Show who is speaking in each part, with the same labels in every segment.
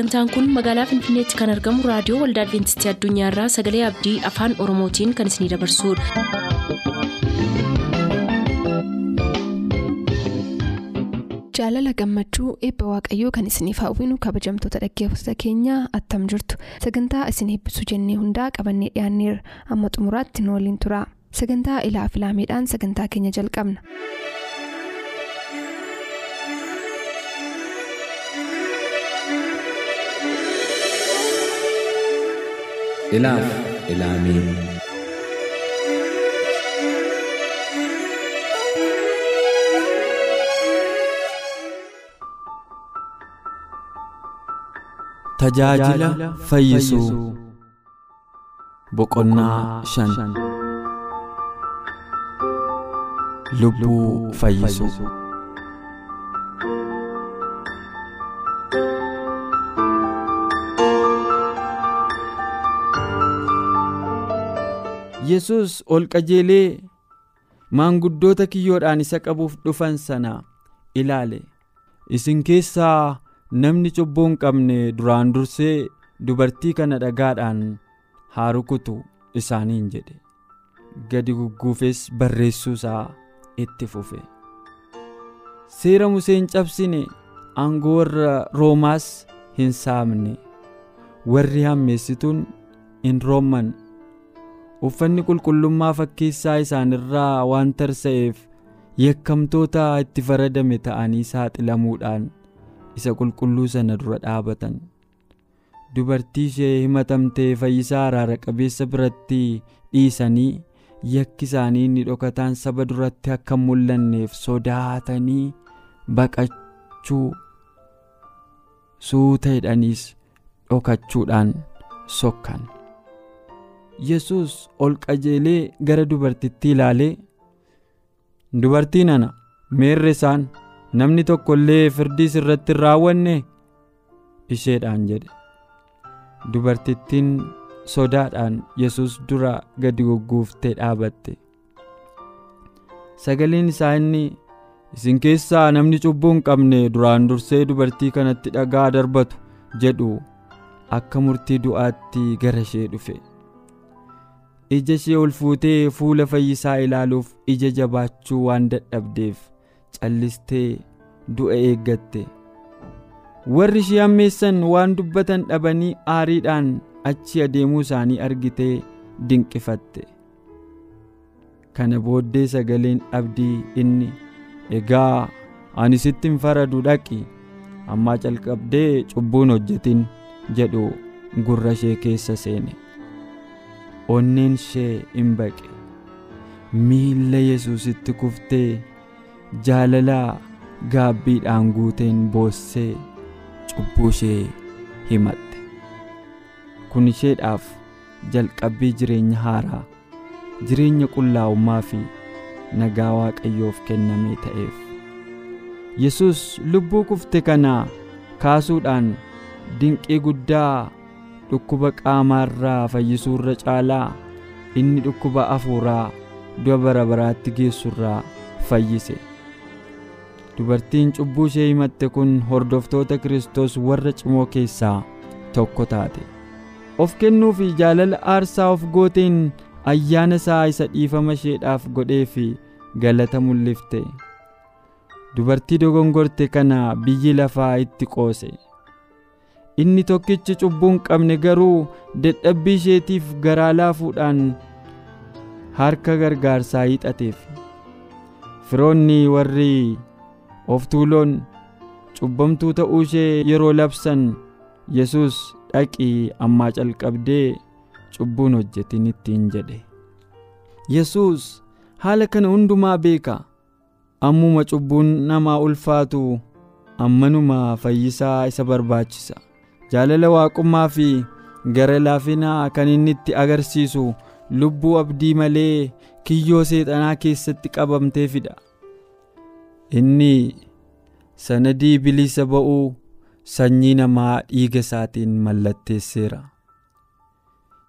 Speaker 1: sagantaan kun magaalaa finfinneetti kan argamu raadiyoo waldaa adventistii addunyaarraa sagalee abdii afaan oromootiin kan isinidabarsudha.
Speaker 2: jaalala gammachuu eebba waaqayyoo kan isiniif hawwinu kabajamtoota dhaggeeffattoota keenyaa attam jirtu sagantaa isin eebbisuu jennee hundaa qabannee dhiyaanneerra amma xumuraatti nu waliin tura sagantaa ilaa filaameedhaan sagantaa keenya jalqabna.
Speaker 3: Ilaaf ilaamee
Speaker 4: Tajaajila fayyisuu boqonnaa shan. Lubbuu fayyisuu Yesus ol qajeelee maanguddoota kiyyoodhaan isa qabuuf dhufan sana ilaale. Isin keessaa namni cubbuu hin qabne duraan dursee dubartii kana dhagaadhaan haa rukutu isaaniin jedhe. Gadi gugguufes barreessuu isaa itti fufe. Seera museen cabsine aangoo warra roomaas hin saamne. Warri hammeessituun hin roomman uffanni qulqullummaa fakkeessaa isaanirraa waan tarsa'eef yakkamtoota itti faradame ta'anii saaxilamuudhaan isa qulqulluu sana dura dhaabatan. Dubartii ishee himatamtee fayyisaa araara qabeessa biratti dhiisanii yakki isaanii inni dhokataan saba duratti akka hin mul'anneef sodaatanii baqachuu suuta hidhaniis dhokachuudhaan sokkan yesus ol qajeelee gara dubartittii ilaalee dubartii nana meerre isaan? Namni tokko illee firdiis irratti hin raawwanne isheedhaan jedhe. Dubartittiin sodaadhaan yesus dura gadi gugguuftee dhaabatte. Sagaleen isaa inni isin keessaa namni cubbuu hin qabne duraan dursee dubartii kanatti dhagaa darbatu jedhu. Akka murtii du'aatti gara ishee dhufe ija ishee ol fuutee fuula fayyisaa ilaaluuf ija jabaachuu waan dadhabdeef callistee du'a eeggatte. Warri ishee hammeessan waan dubbatan dhabanii aariidhaan achi adeemuu isaanii argitee dinqifatte. Kana booddee sagaleen abdii inni egaa ani sitti hin faradu dhaqi ammaa calqabdee cubbuun hojjetin jedhu gurra ishee keessa seene onneen ishee hin baqe. Miilla yesuusitti kuftee jaalalaa gaabbiidhaan guuteen boossee cubbuu ishee himatte. Kun isheedhaaf jalqabbii jireenya haaraa jireenya qullaa'ummaa fi nagaa waaqayyoof kennamee ta'eef. Yesus lubbuu kufte kana kaasuudhaan dinqii guddaa dhukkuba qaamaarraa fayyisuurra caalaa. Inni dhukkuba hafuuraa du'a bara baraatti geessurraa fayyise. Dubartiin cubbuu ishee himatte kun hordoftoota Kiristoos warra cimoo keessaa tokko taate. Of kennuu fi jaalala aarsaa of gooteen ayyaana isaa isa dhiifama isheedhaaf godhee fi galata mul'ifte. Dubartii dogongorte kana biyyi lafaa itti qoose inni tokkichi cubbuu hin qabne garuu dadhabbii isheetiif garaa laafuudhaan harka gargaarsaa hiixateef. Firoonni warri of tuuloon cubbamtuu ta'uu ishee yeroo labsan yesus dhaqii ammaa calqabdee cubbuun hojjetin ittiin jedhe. Yesus haala kana hundumaa beeka. Ammuma cubbuun namaa ulfaatu ammanuma fayyisaa isa barbaachisa jaalala waaqummaa fi gara laafinaa kan inni itti agarsiisu lubbuu abdii malee kiyyoo seexanaa keessatti qabamtee fida. Inni sanadii bilisa ba'uu sanyii namaa dhiiga isaatiin mallatteesseera.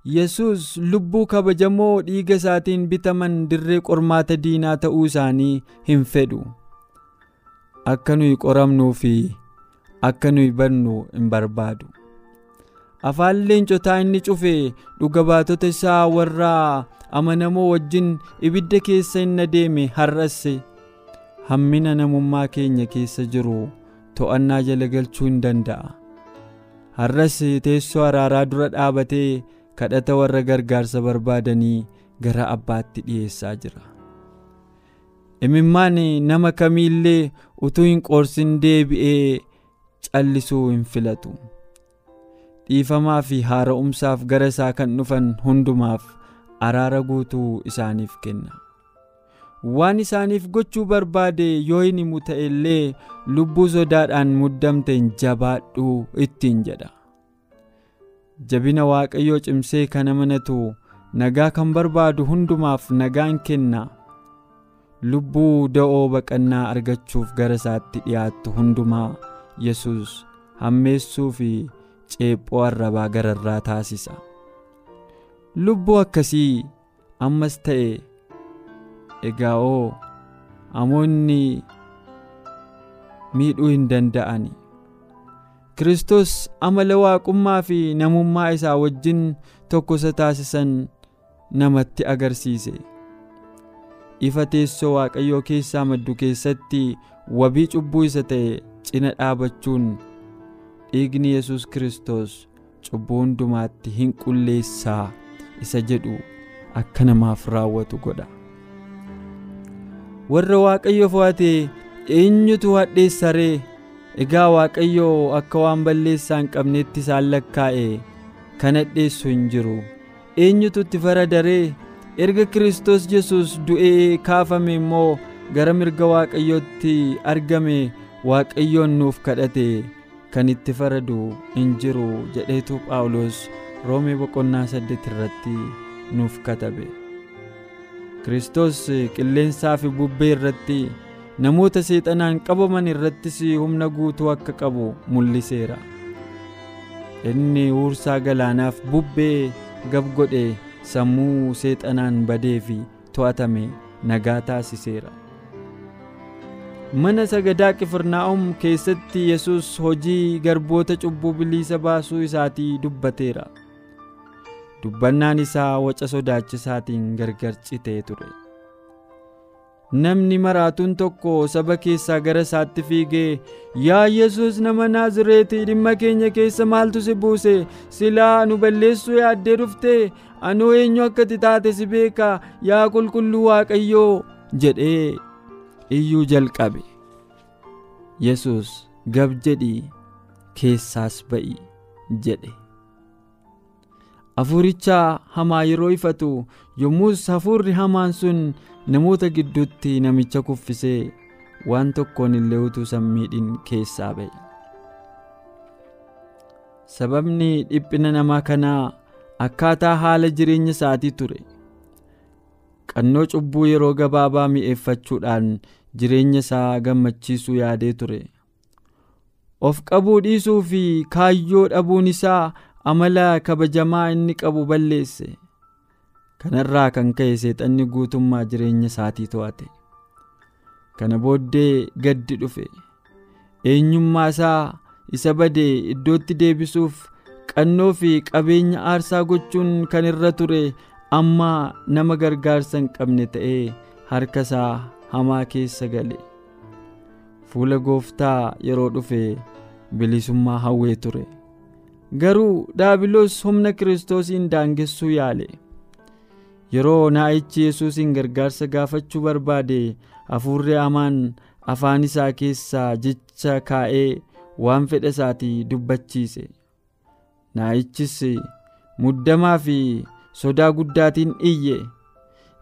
Speaker 4: Yesus lubbuu kabajamoo dhiiga isaatiin bitaman dirree qormaata diinaa ta'uu isaanii hin fedhu. Akka nuyi qoramnuu fi akka nuyi bannu hin barbaadu. afaan leencotaa inni cufe dhuga baatota isaa warra amanamoo wajjin ibidda keessa hin adeeme har'asse hammina namummaa keenya keessa jiru to'annaa jala galchuu hin danda'a. har'as teessoo araaraa dura dhaabatee kadhata warra gargaarsa barbaadanii gara abbaatti dhiyeessaa jira. imimmaan nama kamiillee utuu hin qoorsin deebi'ee callisuu hin filatu. dhiifamaa fi haara'umsaaf gara isaa kan dhufan hundumaaf araara guutuu isaaniif kenna. waan isaaniif gochuu barbaade yoo hin himu ta'e illee lubbuu sodaadhaan muddamteen jabaadhuu ittiin jedha. jabina waaqayyoo cimsee kan amanatu nagaa kan barbaadu hundumaaf nagaan kenna. lubbuu da'oo baqannaa argachuuf gara isaatti dhiyaattu hundumaa yesus hammeessuu fi ceephoo arrabaa gararraa taasisa. lubbuu akkasii ammas ta'e egaa oo amoonni miidhuu hin danda'ani. Kiristoos amala waaqummaa fi namummaa isaa wajjin tokko isa taasisan namatti agarsiise. Ifa teessoo waaqayyoo keessaa maddu keessatti wabii cubbuu isa ta'e cina dhaabachuun dhiigni yesus Kiristoos cubbuu hundumaatti hin qulleessaa isa jedhu akka namaaf raawwatu godha. warra waaqayyo fo'ate eenyutu hadheessa ree? Egaa waaqayyoo akka waan balleessaa hin qabneetti isaan lakkaa'e kan hadheessu hin jiru. Eenyutu itti faradaree erga kiristoos yesus du'ee kaafame immoo gara mirga waaqayyootti argame waaqayyoon nuuf kadhate kan itti faradu hin jiru jedheetu phaawulos roomee boqonnaa saddeet irratti nuuf katabe. Kiristoos qilleensaa fi bubbee irratti namoota seexanaan qabaman irrattis humna guutuu akka qabu mul'iseera. Inni huursaa galaanaaf bubbee gab godhe sammuu seexanaan badee fi to'atame nagaa taasiseera. Mana sagadaa Qifirnaa'um keessatti Yesus hojii garboota cubbuu bilisa baasuu isaatii dubbateera. dubbannaan isaa waca sodaachisaatiin gargar citee ture. Namni maraatuun tokko saba keessaa gara isaatti fiigee yaa yesus nama naazireetii dhimma keenya keessa maaltu si buuse? Silaa nu balleessuu yaaddee dhuftee anoo eenyu akka ati taate si beeka yaa qulqulluu waaqayyoo! jedhee iyyuu jalqabe. Yesus gab jedhii keessaas ba'i jedhe. Hafuuricha hamaa yeroo ifatu yommus hafuurri hamaan sun namoota gidduutti namicha kuffisee waan tokkoon illee utuu sammiidhin keessaa ba'e. sababni dhiphina namaa kanaa akkaataa haala jireenya isaatii ture. Qannoo cubbuu yeroo gabaabaa mi'eeffachuudhaan jireenya isaa gammachiisuu yaadee ture. Of qabuu dhiisuu fi kaayyoo dhabuun isaa amala kabajamaa inni qabu balleesse. Kanarraa kan ka'e seexanni guutummaa jireenya isaatii to'ate. Kana booddee gaddi dhufe. Eenyummaa isaa isa bade iddootti deebisuuf qannoo fi qabeenya aarsaa gochuun kan irra ture amma nama gargaarsa hin qabne ta'ee harka isaa hamaa keessa gale. Fuula gooftaa yeroo dhufe bilisummaa hawwee ture. garuu daabiloos humna kiristoosiin daangessuu yaale. Yeroo naa'ichi yesuusiin gargaarsa gaafachuu barbaade hafuurri hamaan afaan isaa keessaa jecha kaa'ee waan fedha isaatii dubbachiise. Naa'ichis muddamaa fi sodaa guddaatiin iyye.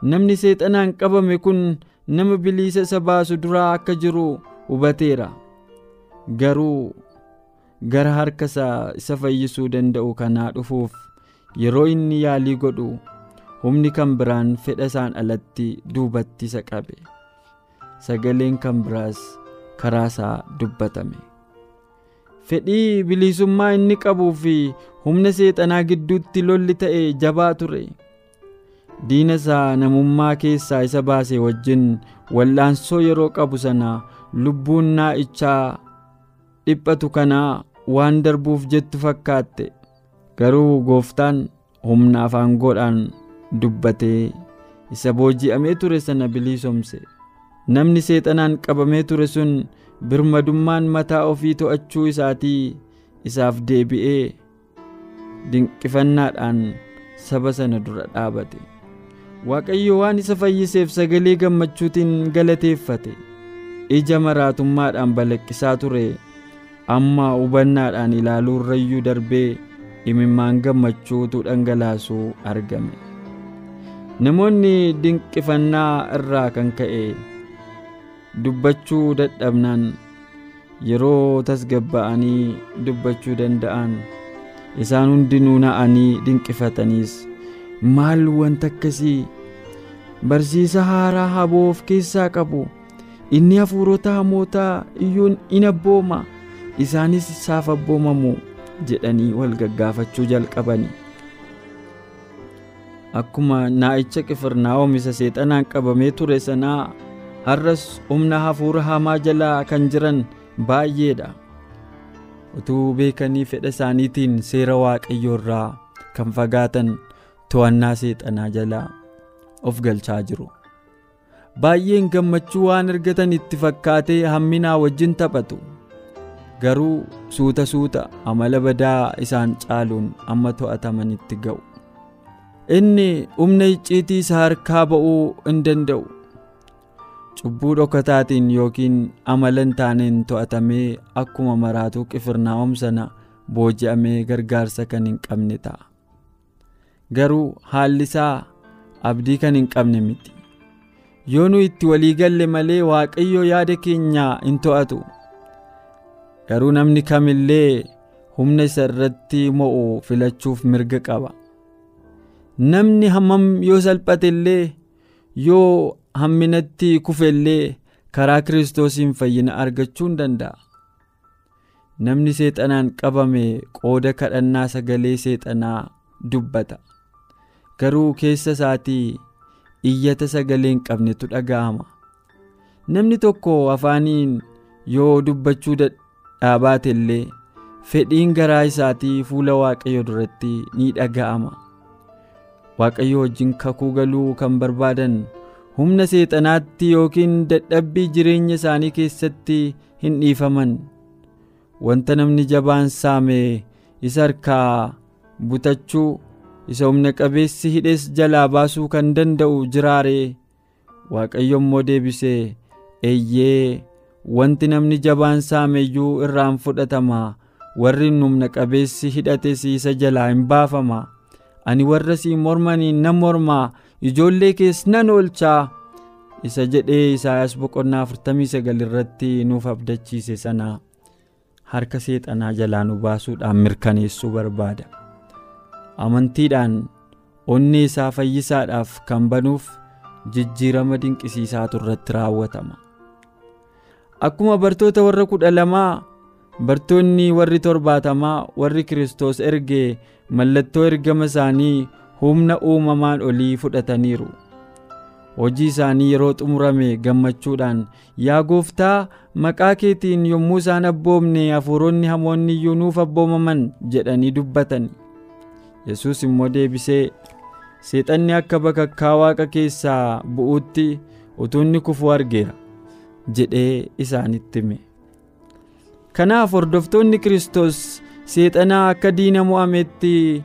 Speaker 4: Namni seexanaan qabame kun nama bilisa isa baasu duraa akka jiru hubateera. Garuu gara harka isa fayyisuu danda'u kanaa dhufuuf yeroo inni yaalii godhu humni kan biraan fedha isaan alatti duubatti isa qabe. Sagaleen kan biraas karaa isaa dubbatame. Fedhii bilisummaa inni qabuu fi humna seexanaa gidduutti lolli ta'e jabaa ture diina isaa namummaa keessaa isa baase wajjin wallaansoo yeroo qabu sana lubbuun naa'ichaa dhiphatu kanaa waan darbuuf jettu fakkaatte. Garuu gooftaan humna afaangoodhaan dubbatee isa booji'amee ture sana biliisomse. Namni seexanaan qabamee ture sun birmadummaan mataa ofii to'achuu isaatii isaaf deebi'ee dinqifannaadhaan saba sana dura dhaabate waaqayyo waan isa fayyiseef sagalee gammachuutiin galateeffate. Ija maraatummaadhaan balaqqisaa ture. Amma hubannaadhaan ilaaluu irrayyuu darbee imimmaan gammachuutu dhangalaasuu argame. Namoonni dinqifannaa irraa kan ka'e dubbachuu dadhabnaan yeroo tasgabba'anii dubbachuu danda'an. Isaan hundinuu na'anii dinqifataniis maal wanta akkasii barsiisa haaraa haboo of keessaa qabu. Inni hafuurota hamootaa iyyuu in abbooma. Isaanis isaaf abboomamu jedhanii wal gaggaafachuu jalqabani. Akkuma naa'icha qifirnaa'om isa seexanaan qabamee ture sanaa har'as humna hafuura hamaa jalaa kan jiran baay'eedha utuu beekanii fedha isaaniitiin seera waaqayyoo irraa kan fagaatan to'annaa seexanaa jalaa of galchaa jiru. Baay'een gammachuu waan argatan itti fakkaatee hamminaa wajjin taphatu. Garuu suuta suuta amala badaa isaan caaluun amma to'atamanitti ga'u. Inni humna icciitii isa harkaa ba'uu hin danda'u. Cubbuu dhokataatiin yookiin amala hin taaneen to'atamee akkuma maraatuu qifirnaa'om sana booji'amee gargaarsa kan hin qabne ta'a garuu haalli isaa abdii kan hin qabne miti. Yoo nu itti walii galle malee waaqayyo yaada keenya hin to'atu. Garuu namni kamillee humna isa irratti mo'u filachuuf mirga qaba. Namni hammam yoo salphate illee yoo hamminatti kufe illee karaa kiristoosiin fayyina argachuu hin danda'a. Namni seexanaan qabame qooda kadhannaa sagalee seexanaa dubbata garuu keessa isaatii iyyata sagalee hin qabnetu dhaga'ama. Namni tokko afaaniin yoo dubbachuu dadhabaate illee fedhiin garaa isaatii fuula waaqayyo duratti ni dhaga'ama. Waaqayyo wajjin kakuu galuu kan barbaadan humna seexanaatti yookiin dadhabbii jireenya isaanii keessatti hin dhiifaman. Wanta namni jabaan saame isa harkaa butachuu isa humna qabeessi hidhes jalaa baasuu kan danda'u jiraaree waaqayyo immoo deebisee eeyyee wanti namni jabaan saame iyyuu irraan fudhatama. Warri humna qabeessi hidhates isa jalaa hin baafama. Ani warra sii mormaniin nan mormaa ijoollee kees nan oolchaa. Isa jedhee isaayaas boqonnaa 49 irratti nuuf abdachiise sana harka seexanaa jalaa nu baasuudhaan mirkaneessuu barbaada amantiidhaan onnee isaa fayyisaadhaaf kan banuuf jijjiirama dinqisiisaatu irratti raawwatama. Akkuma bartoota warra kudha lamaa bartoonni warri torbaatamaa warri kiristoos ergee mallattoo ergama isaanii humna uumamaan olii fudhataniiru. Hojii isaanii yeroo xumurame gammachuudhaan yaa gooftaa maqaa keetiin yommuu isaan abboomne hafuuronni hamoonni iyyuu nuuf abboomaman jedhanii dubbatan yesus immoo deebisee seexanni akka bakakkaa waaqa keessaa bu'uutti utuu inni kufuu argeera jedhee isaanitti hime. Kanaaf hordoftoonni kiristoos seexanaa akka diina mo'ametti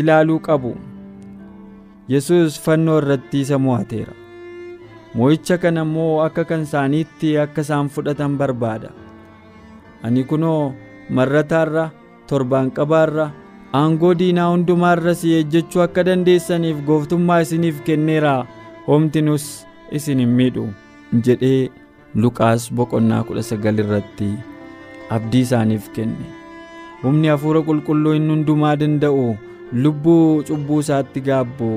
Speaker 4: ilaaluu qabu. Yesus fannoo irratti isa mo'ateera. Mo'icha kana immoo akka kan isaaniitti akka isaan fudhatan barbaada? Ani kunoo marrataarra torbaanqabaarra aangoo diinaa hundumaarra si ejjechuu akka dandeessaniif gooftummaa isiniif kenneera homtinus isin hin miidhu jedhee luqaas boqonnaa 19 irratti abdii isaaniif kenne. Humni hafuura qulqulluu inni hundumaa danda'u lubbuu cubbuu isaatti gaabbu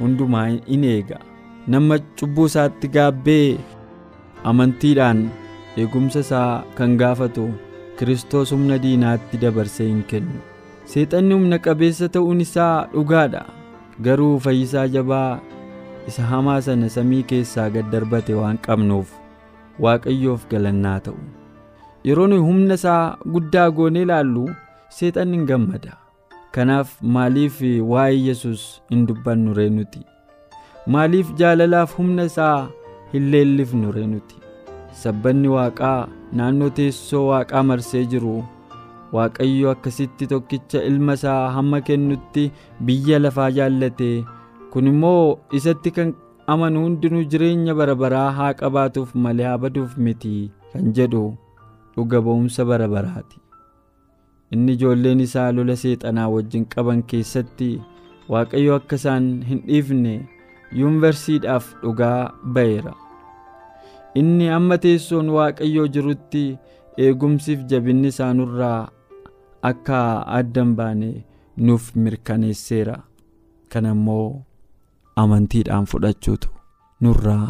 Speaker 4: hundumaa in eega. Nama cubbuu isaatti gaabbee amantiidhaan eegumsa isaa kan gaafatu kiristoos humna diinaatti dabarsee hin kennu seexanni humna qabeessa ta'uun isaa dhugaadha garuu fayyisaa jabaa isa hamaa sana samii keessaa gad darbate waan qabnuuf waaqayyoof galannaa ta'u. Yeroo nuyi humna isaa guddaa goonee ilaallu seexanni hin gammada. Kanaaf maaliif waa'ee yesus hin dubbannu ree nuti? Maaliif jaalalaaf humna isaa hin leellifnu ree nuti? Sabbanni waaqaa naannoo teessoo waaqaa marsee jiru waaqayyo akkasitti tokkicha ilma isaa hamma kennutti biyya lafaa jaallate. Kun immoo isatti kan amanu hundinuu jireenya bara baraa haa qabaatuuf malee haa baduuf miti kan jedhu dhuga ba'umsa bara baraati. Inni ijoolleen isaa lola seexanaa wajjin qaban keessatti waaqayyo akka isaan hin dhiifne yuunivarsiidhaaf dhugaa ba'eera. Inni amma teessoon waaqayyoo jirutti eegumsiif jabinni isaanurraa akka addan baane nuuf mirkaneesseera kana immoo amantiidhaan fudhachuutu nurraa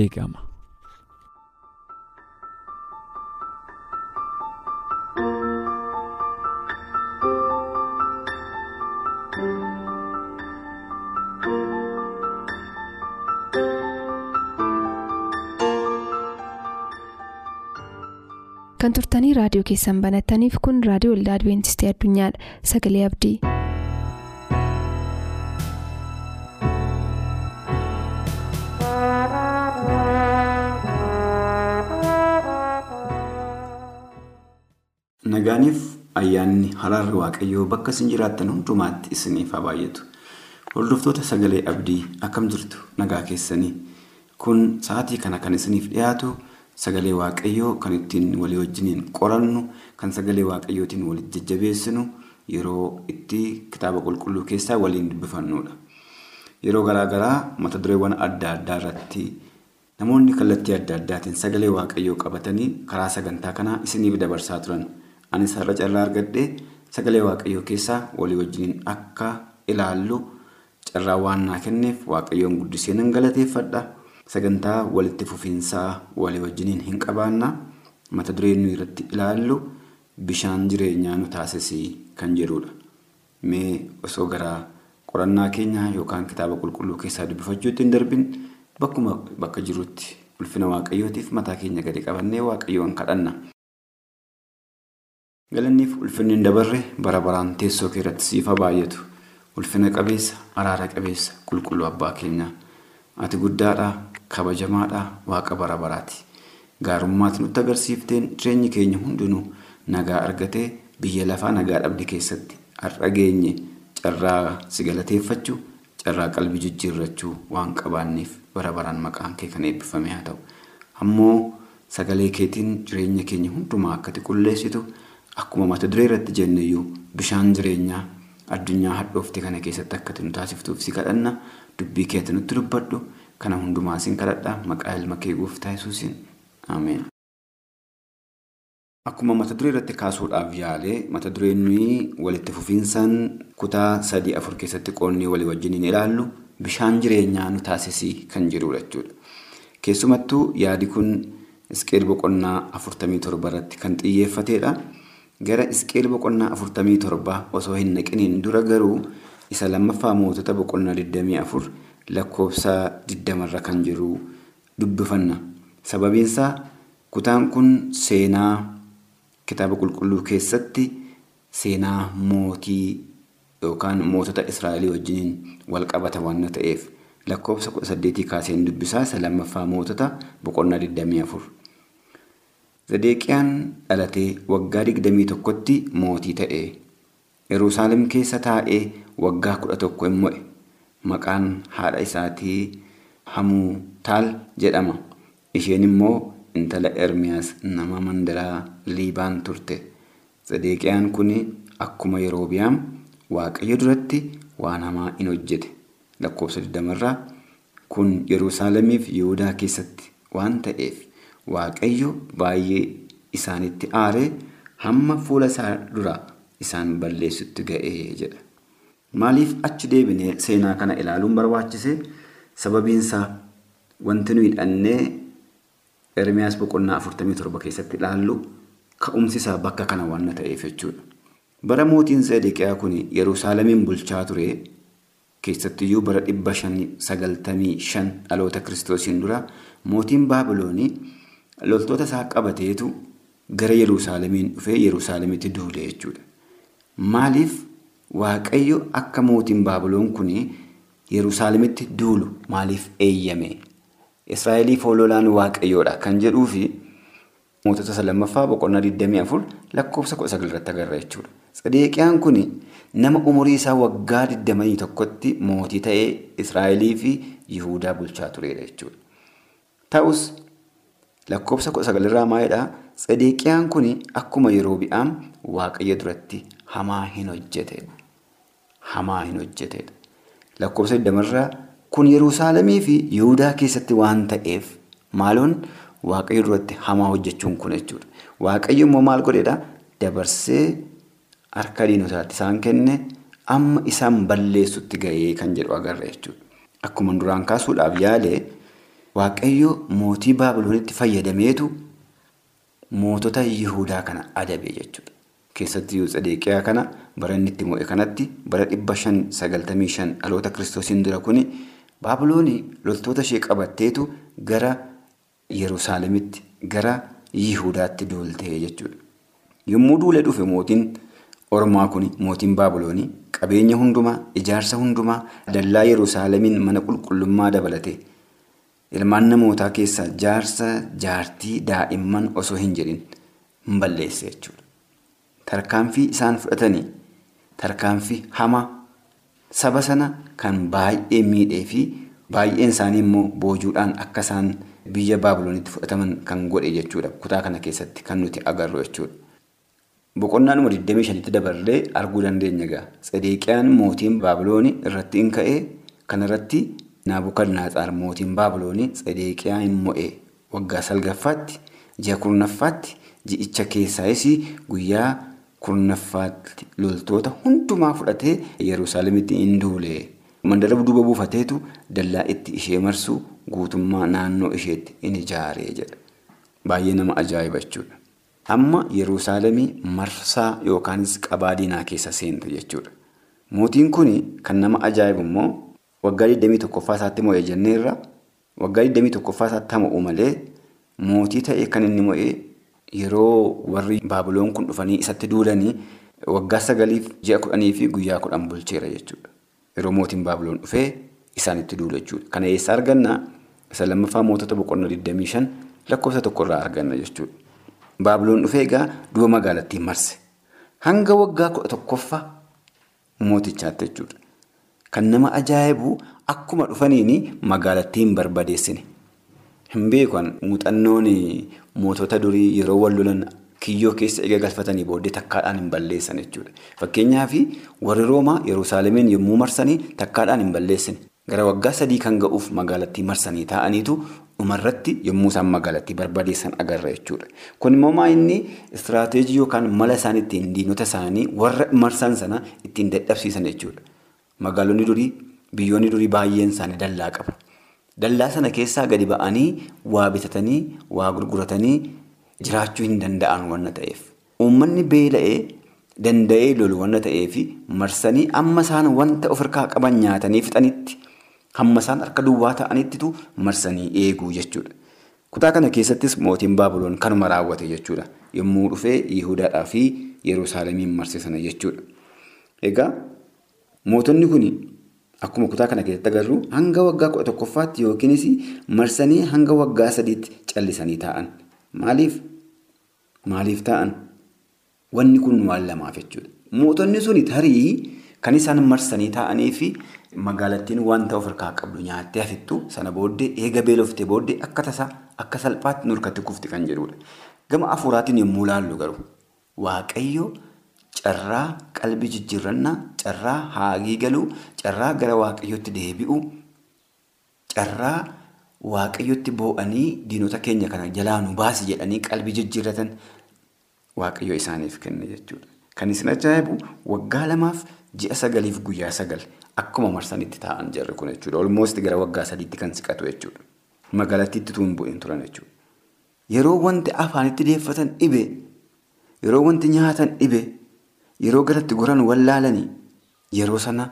Speaker 4: eegama.
Speaker 2: Kan turtanii raadiyoo keessan banattaniif kun raadiyoo waldaa adventistii addunyaadha sagalee abdii.
Speaker 3: Nagaaniif ayyaanni haraarri waaqayyoo bakka isin jiraattan hundumaatti isiniif haa baay'atu. Hordoftoota sagalee abdii akkam jirtu nagaa keessanii kun sa'aatii kana kan isiniif dhiyaatu sagalee waaqayyoo kan ittiin walii wajjiniin qorannu kan sagalee waaqayyootiin walitti jajjabeessinu yeroo itti kitaaba qulqulluu keessaa waliin dubbifannudha. Yeroo garaagaraa mata dureewwan adda addaa irratti namoonni kallattii adda addaatiin sagalee waaqayyoo qabatanii karaa sagantaa kanaa isiniif dabarsaa turan. Anis har'a carraa argadhee sagalee waaqayyoo keessaa walii wajjiniin akka ilaallu carraa waan naa kenneef waaqayyoon guddisee nan galateeffadha. Sagantaa walitti fufiinsaa walii wajjiniin hin qabaanna. Mata dureen nuyi irratti ilaallu bishaan jireenyaa nu taasisii kan jedhudha. Mee osoo gara qorannaa keenyaa yookaan kitaaba qulqulluu keessaa dubbifachuutti hin darbin bakkuma bakka jirutti ulfina waaqayyootiif mataa keenya gadi qabannee waaqayyoon kadhanna. Galanniif ulfinni hin dabarre bara baraan teessoo kee irratti siif haa baay'atu. Ulfina qabeessa, araara qabeessa, qulqulluu abbaa keenyaa. Ati guddaadha, kabajamaadha, waaqa bara baraati. Gaarummaati nutti agarsiifteen jireenyi keenya hundinuu nagaa argatee biyya lafaa nagaa dhabde keessatti har'a geenye carraa si galateeffachuu, carraa qalbii jijjiirrachuu waan qabaanneef bara baraan maqaan kee kan eebbifame haa ta'u. Ammoo sagalee keetiin jireenya keenya hundumaa akkati qulleessitu akkuma mata duree irratti jenneyyuu bishaan jireenyaa addunyaa hadhoofte kana keessatti akkati nu taasiftuuf si kadhanna dubbii keetti nutti dubbadhu kana hundumaa sin kadhadha maqaa ilma kee gooftaa yesuusin ameen. Akkuma mata duree irratti kaasuudhaaf yaalee mata dureen nuyi walitti fufiinsaan kutaa sadii afur keessatti qoonnee walii wajjiniin ilaallu bishaan jireenyaa nu taasisii kan jedhudha jechuudha. Keessumattuu yaadi kun isqeel boqonnaa afurtamii torba irratti kan xiyyeeffatedha. Gara isqeel boqonnaa afurtamii torba osoo hin naqiniin dura garuu isa lammaffaa mootota boqonnaa 24 lakkoofsa 20 irra kan jiru dubbifanna. Sababiinsaa kutaan kun seenaa kitaaba qulqulluu keessatti seenaa mootii yookaan mootota Israa'elii wajjiniin wal qabata waan ta'eef lakkoofsa 18 kaaseen dubbisaa isa lammaffaa mootota boqonnaa 24. Zedeqiyaan dhalatee waggaa 21tti mootii ta'e. Yerusaalem keessa taa'ee waggaa 11 immoo maqaan haadha isaatii Hamuutaal jedhama. Isheen immoo intala Ermiyaas nama mandaraa Liibaan turte. Zedeqiyaan kun akkuma Yeroobiyaam Waaqayyo duratti waan hamaa in hojjete. Lakkoofsa 20 irraa kun Yerusaalemiif Yihudaa keessatti waan ta'eef Waaqayyo baay'ee isaanitti aaree hamma fuula isaa dura isaan balleessutti ga'ee jedha. Maaliif achi deebinee seenaa kana ilaaluun barbaachise? Sababiinsaa wanti nuyi hidhannee Ermiyaas boqonnaa 47 keessatti ilaallu ka'umsi isaa bakka kana waan ta'eef jechuudha. Bara mootiin Zedeqiyaa kun Yerusaalemiin bulchaa ture keessattiyyuu bara 595 dhaloota kiristoosiin dura mootiin Baabiloonii loltoota isaa qabateetu gara Yerusaalemiin dhufee Yerusaalemitti duule jechuudha. Maaliif Waaqayyo akka mootiin Baabiloon kun Yerusaalemitti duulu maaliif eeyyame? Israa'eliif hololaan Waaqayyoodha kan jedhuu fi mootota isa lammaffaa boqonnaa 24 lakkoofsa 19 irratti agarra jechuudha. Sadeeqiyaan kun nama umurii isaa waggaa 21tti mootii ta'ee Israa'elii fi Yihuudaa bulchaa turedha jechuudha. Ta'us lakkoofsa 19 irraa maalidhaa? Sadeeqiyaan kun akkuma Yerobi'aam Waaqayyo duratti hamaa hin hojjetedha. Hamaa hin hojjetedha. Lakkoofsa 20 irraa kun Yerusaalemii fi Yihuudaa keessatti waan ta'eef maaloon Waaqayyo duratti hamaa hojjechuun kun jechuudha. Waaqayyo immoo maal godheedhaa? Dabarsee harka diinotaatti isaan kenne amma isaan balleessutti gahee kan jedhu agarra jechuudha. Akkuma duraan kaasuudhaaf yaale Waaqayyo mootii Baabiloonitti fayyadameetu mootota Yihuudaa kana adabe jechuudha. Keessatti Sadeeqiyaa kana bara inni itti mo'e kanatti bara dhibba shan sagaltamii shan dhaloota kiristoosiin dura kuni Baabiloonii loltoota ishee qabatteetu gara Yerusaalemitti gara Yihuudaatti duultee jechuudha. Yommuu duulee dhufe mootiin Ormaa kun mootiin Baabiloonii qabeenya hundumaa ijaarsa hundumaa dallaa Yerusaalemiin mana qulqullummaa dabalate ilmaan namootaa keessaa jaarsa jaartii daa'imman osoo hin jedhin hin balleesse jechuudha. Tarkaanfii isaan fudhatanii tarkaanfii hamaa saba sana kan baay'ee miidhee fi baay'een isaanii immoo boojuudhaan akka isaan biyya Baabiloonitti fudhataman kan godhe jechuudha. Kutaa kana keessatti kan nuti agarru jechuudha. Boqonnaa numa 25tti dabarree arguu dandeenya egaa. Sadeeqiyaan mootiin Baabiloonii irratti hin ka'ee kanarratti Naabukadnaaxaar mootiin Baabiloonii Sadeeqiyaa hin mo'ee waggaa salgaffaatti ji'a kurnaffaatti ji'icha keessaayis guyyaa kurnaffaatti loltoota hundumaa fudhatee Yerusaalemitti hin duule. Mandara duuba buufateetu dallaa itti ishee marsu guutummaa naannoo isheetti in ijaaree jedha. Baay'ee nama ajaa'iba jechuudha. Amma Yerusaalemii marsaa yookaanis qabaa diinaa keessa seente jechuudha. Mootiin kun kan nama ajaa'ibu immoo waggaa 21ffaa isaatti mo'ee jenneerra waggaa 21ffaa isaatti malee mootii ta'e kan inni mo'ee yeroo warri Baabiloon kun dhufanii isatti duulanii waggaa sagaliif ji'a kudhanii fi guyyaa kudhan bulcheera jechuudha. Yeroo mootiin Baabiloon dhufee isaanitti duula jechuudha. Kana eessaa arganna? Isa lammaffaa mootota boqonnaa 25 lakkoofsa tokkorraa arganna jechuudha. Baabiloon dhufee egaa du'a magaalattiin marse. Hanga waggaa kudha tokkoffaa mootichaatti jechuudha. Kan nama ajaa'ibu akkuma dhufaniin magaalattiin barbadeessine. Hin beekan muuxannoon mootota durii yeroo wal lolan kiyyoo keessa egaa galfatanii booddee takkaadhaan hin balleessan jechuudha. Fakkeenyaaf warri Roomaa Yerusaalemiin yommuu marsanii takkaadhaan hin balleessine. Gara waggaa sadii kan ga'uuf magaalattii marsanii taa'aniitu dhumarratti yommuu isaan magaalattii barbadeessan agarra jechuudha. Kun immoo maa inni istiraateejii yookaan mala isaan ittiin diinota isaanii warra marsan sana ittiin dadhabsiisan jechuudha. Magaalonni durii biyyoonni durii baay'een isaanii dallaa qabu. Dallaa sana keessaa gadi ba'anii waa bitatanii waa gurguratanii jiraachuu hin danda'an wanna ta'eef. Uummanni beela'ee danda'ee lolu wanna ta'eef marsanii amma isaan wanta of harkaa qaban nyaatanii fixanitti hamma isaan harka duwwaa ta'anittitu marsanii eeguu jechuudha. Kutaa kana keessattis mootiin Baabiloon kanuma raawwate jechuudha. Yommuu dhufee Yihudaadhaa fi Yerusaalemiin marse sana jechuudha. Egaa mootonni kun akkuma kutaa kana keessatti agarru hanga waggaa kudha tokkoffaatti yookiinis marsanii hanga waggaa sadiitti callisanii taa'an. Maaliif? Maaliif taa'an? Wanni kun waan lamaaf jechuudha. Mootonni suni tarii kan isaan marsanii taa'anii fi magaalattiin wanta of harkaa qabdu nyaattee hafittu sana booddee eega beeloftee booddee akka tasaa akka salphaatti nurkatti kufti kan jedhudha. Gama afuuraatiin yommuu laallu garuu waaqayyo carraa qalbii jijjiirrannaa, carraa haagii galuu, carraa gara waaqayyotti deebi'u, carraa waaqayyotti boo'anii diinota keenya kana jalaa nu baasi jedhanii qalbii jijjiirratan waaqayyo isaaniif kenne jechuudha. Kan isin ajaa'ibu waggaa lamaaf ji'a sagaliif guyyaa sagal akkuma marsanitti taa'an jarri kun jechuudha. Olmoosti gara waggaa sadiitti kan siqatu jechuudha. Magaalattiitti tuun bu'een turan jechuudha. Yeroo wanti afaanitti deeffatan dhibe, yeroo wanti nyaatan dhibe, yeroo galatti goran wallaalanii yeroo sana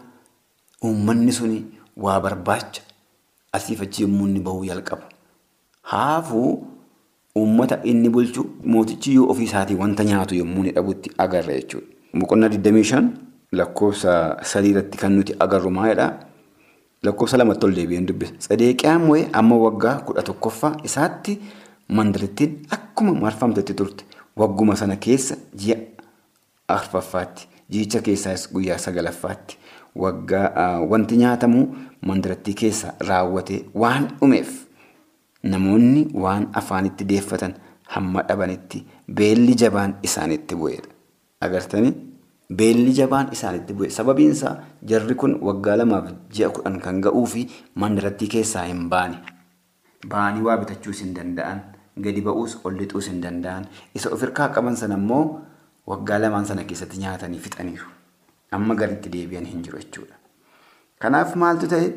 Speaker 3: uummanni suni waa barbaacha asiif achi yommuu inni bahuu jalqabu. Haafuu uummata inni bulchu mootichi yoo ofii isaatii wanta nyaatu yommuu inni dhabutti agarra jechuudha. Boqonnaa 25 lakkoofsa sadii irratti kan nuti agarru maalidhaa? Lakkoofsa lamatti ol deebi'een dubbisa. Sadeeqiyaan moo'ee amma waggaa kudha tokkoffaa isaatti mandarattiin akkuma marfamtetti turte. Wagguma sana keessa ji'a arfaffaatti. Ji'icha keessaas guyyaa sagalaffaatti. Waggaa wanti nyaatamu mandarattii keessa raawwatee waan dhumeef namoonni waan afaanitti deeffatan hamma dhabanitti beelli jabaan isaanitti bu'eedha. Agartanii? Beelli jabaan isaanitti bu'e. Sababiin isaa jarri kun waggaa lamaaf ji'a kudhan kan ga'uu fi mandarattii keessaa hin baane. Ba'anii waa bitachuus hin danda'an. Gadi ba'uus ol lixuus hin danda'an. Isa of hirkaa qaban sana immoo waggaa lamaan sana keessatti nyaatanii fixaniiru. Amma garitti deebi'an hin jiru jechuudha. Kanaaf maaltu ta'e?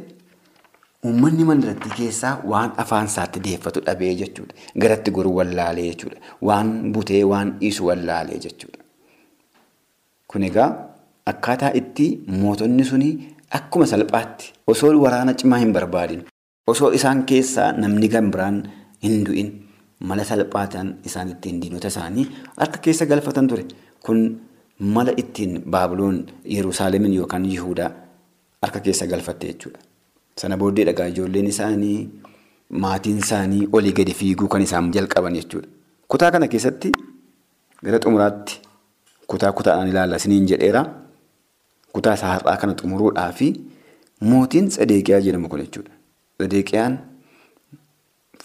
Speaker 3: Uummanni mandarattii keessaa waan afaan isaatti deeffatu dhabee jechuudha. Garatti goruu wallaalee jechuudha. Waan butee waan dhiisu wallaalee jechuudha. Kun egaa akkaataa itti mootonni suni akkuma salphaatti osoo waraana cimaa hin barbaadin osoo isaan keessaa namni kan biraan hin du'in mala salphaataan isaan ittiin diinota isaanii harka keessa galfatan ture. Kun mala ittiin baabuloon Yerusaalemin yookaan Yihudaa harka keessa galfatte jechuudha. Sana booddee dhagaa ijoolleen isaanii maatiin isaanii olii gadi fiiguu kan isaan jalqaban jechuudha. Kutaa kana keessatti gara xumuraatti kutaa kutaadhaan ilaalla isiniin jedheera. Kutaa isaa har'aa kana xumuruudhaa fi mootiin Tsadeeqiyaa jedhamu kun jechuudha. Tsadeeqiyaan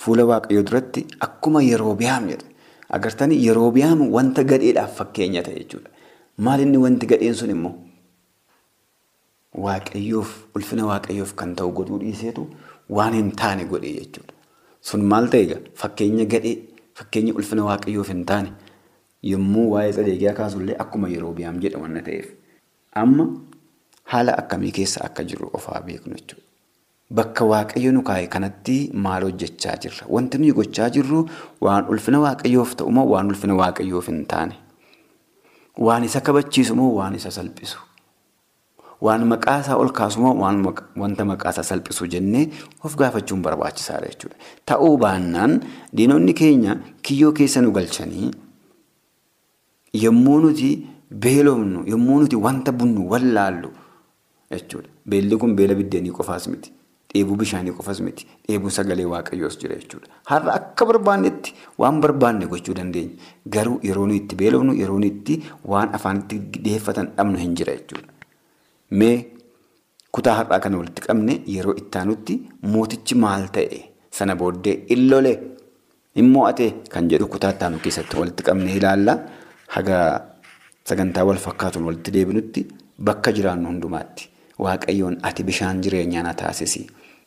Speaker 3: fuula waaqayyoo duratti akkuma Yeroobi'aam jedha. Agartanii Yeroobi'aam wanta gadheedhaaf fakkeenya ta'e jechuudha. Maal inni wanti gadheen sun immoo waaqayyoof ulfina waaqayyoof kan ta'u godhuu dhiiseetu waan hin taane godhe jechuudha. Sun maal ta'e egaa fakkeenya gadhee fakkeenya ulfina waaqayyoof hin taane yommuu waa'ee tsadeeqiyaa kaasullee akkuma Yeroobi'aam jedha waan ta'eef amma haala akkamii keessa akka jiru ofaa beeknu jechuudha. Bakka waaqayyo nu kaa'e kanatti maal hojjechaa jirra? Wanti nuyi gochaa jirru waan ulfina waaqayyoof ta'u moo waan ulfina waaqayyoof hin taane? Waan isa kabachiisu moo waan isa salphisu? Waan maqaa isaa ol kaasu moo wanta maqaa isaa salphisu jennee of gaafachuun barbaachisaadha jechuudha. Ta'uu baannaan diinonni keenya kiyyoo keessa nu galchanii yommuu nuti beelofnu yommuu nuti wanta bunnu wallaallu jechuudha. Beelli kun beela biddeenii qofaas miti. Dheebuu bishaanii qofas miti. Dheebuu sagalee waaqayyoos jira jechuudha. Har'a akka barbaannetti waan barbaanne gochuu dandeenya. Garuu yeroo itti beelofnu yeroo itti waan afaanitti deeffatan dhabnu hin jira jechuudha. Mee kutaa har'aa kana walitti qabne yeroo itti mootichi maal ta'e sana booddee illolee hin mo'ate kan jedhu kutaa itti aanu keessatti walitti qabne ilaalla. Haga sagantaa wal fakkaatuun walitti deebinutti bakka jiraannu hundumaatti. Waaqayyoon ati bishaan jireenyaa na taasisi.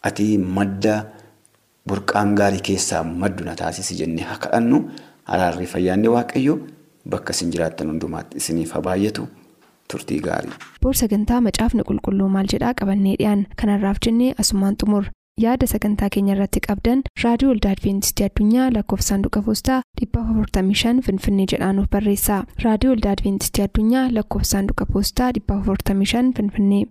Speaker 3: Ati madda burqaan gaarii keessaa maddu na taasisi jennee haa kadhannu. Araarri fayyaanni waaqayyoo bakka isin jiraattan hundumaatti isiniif haa baay'atu.
Speaker 2: Boor sagantaa macaafni qulqulluu maal jedhaa qabannee dhiyaan kanarraaf jennee asumaan xumur. Yaada sagantaa keenya irratti qabdan raadiyoo waldaa adventistii addunyaa lakkoofsa saanduqa poostaa 455 finfinnee jedhaanuf barreessa. Raadiyoo waldaa adventistii addunyaa lakkoofsa saanduqa poostaa 455 finfinnee.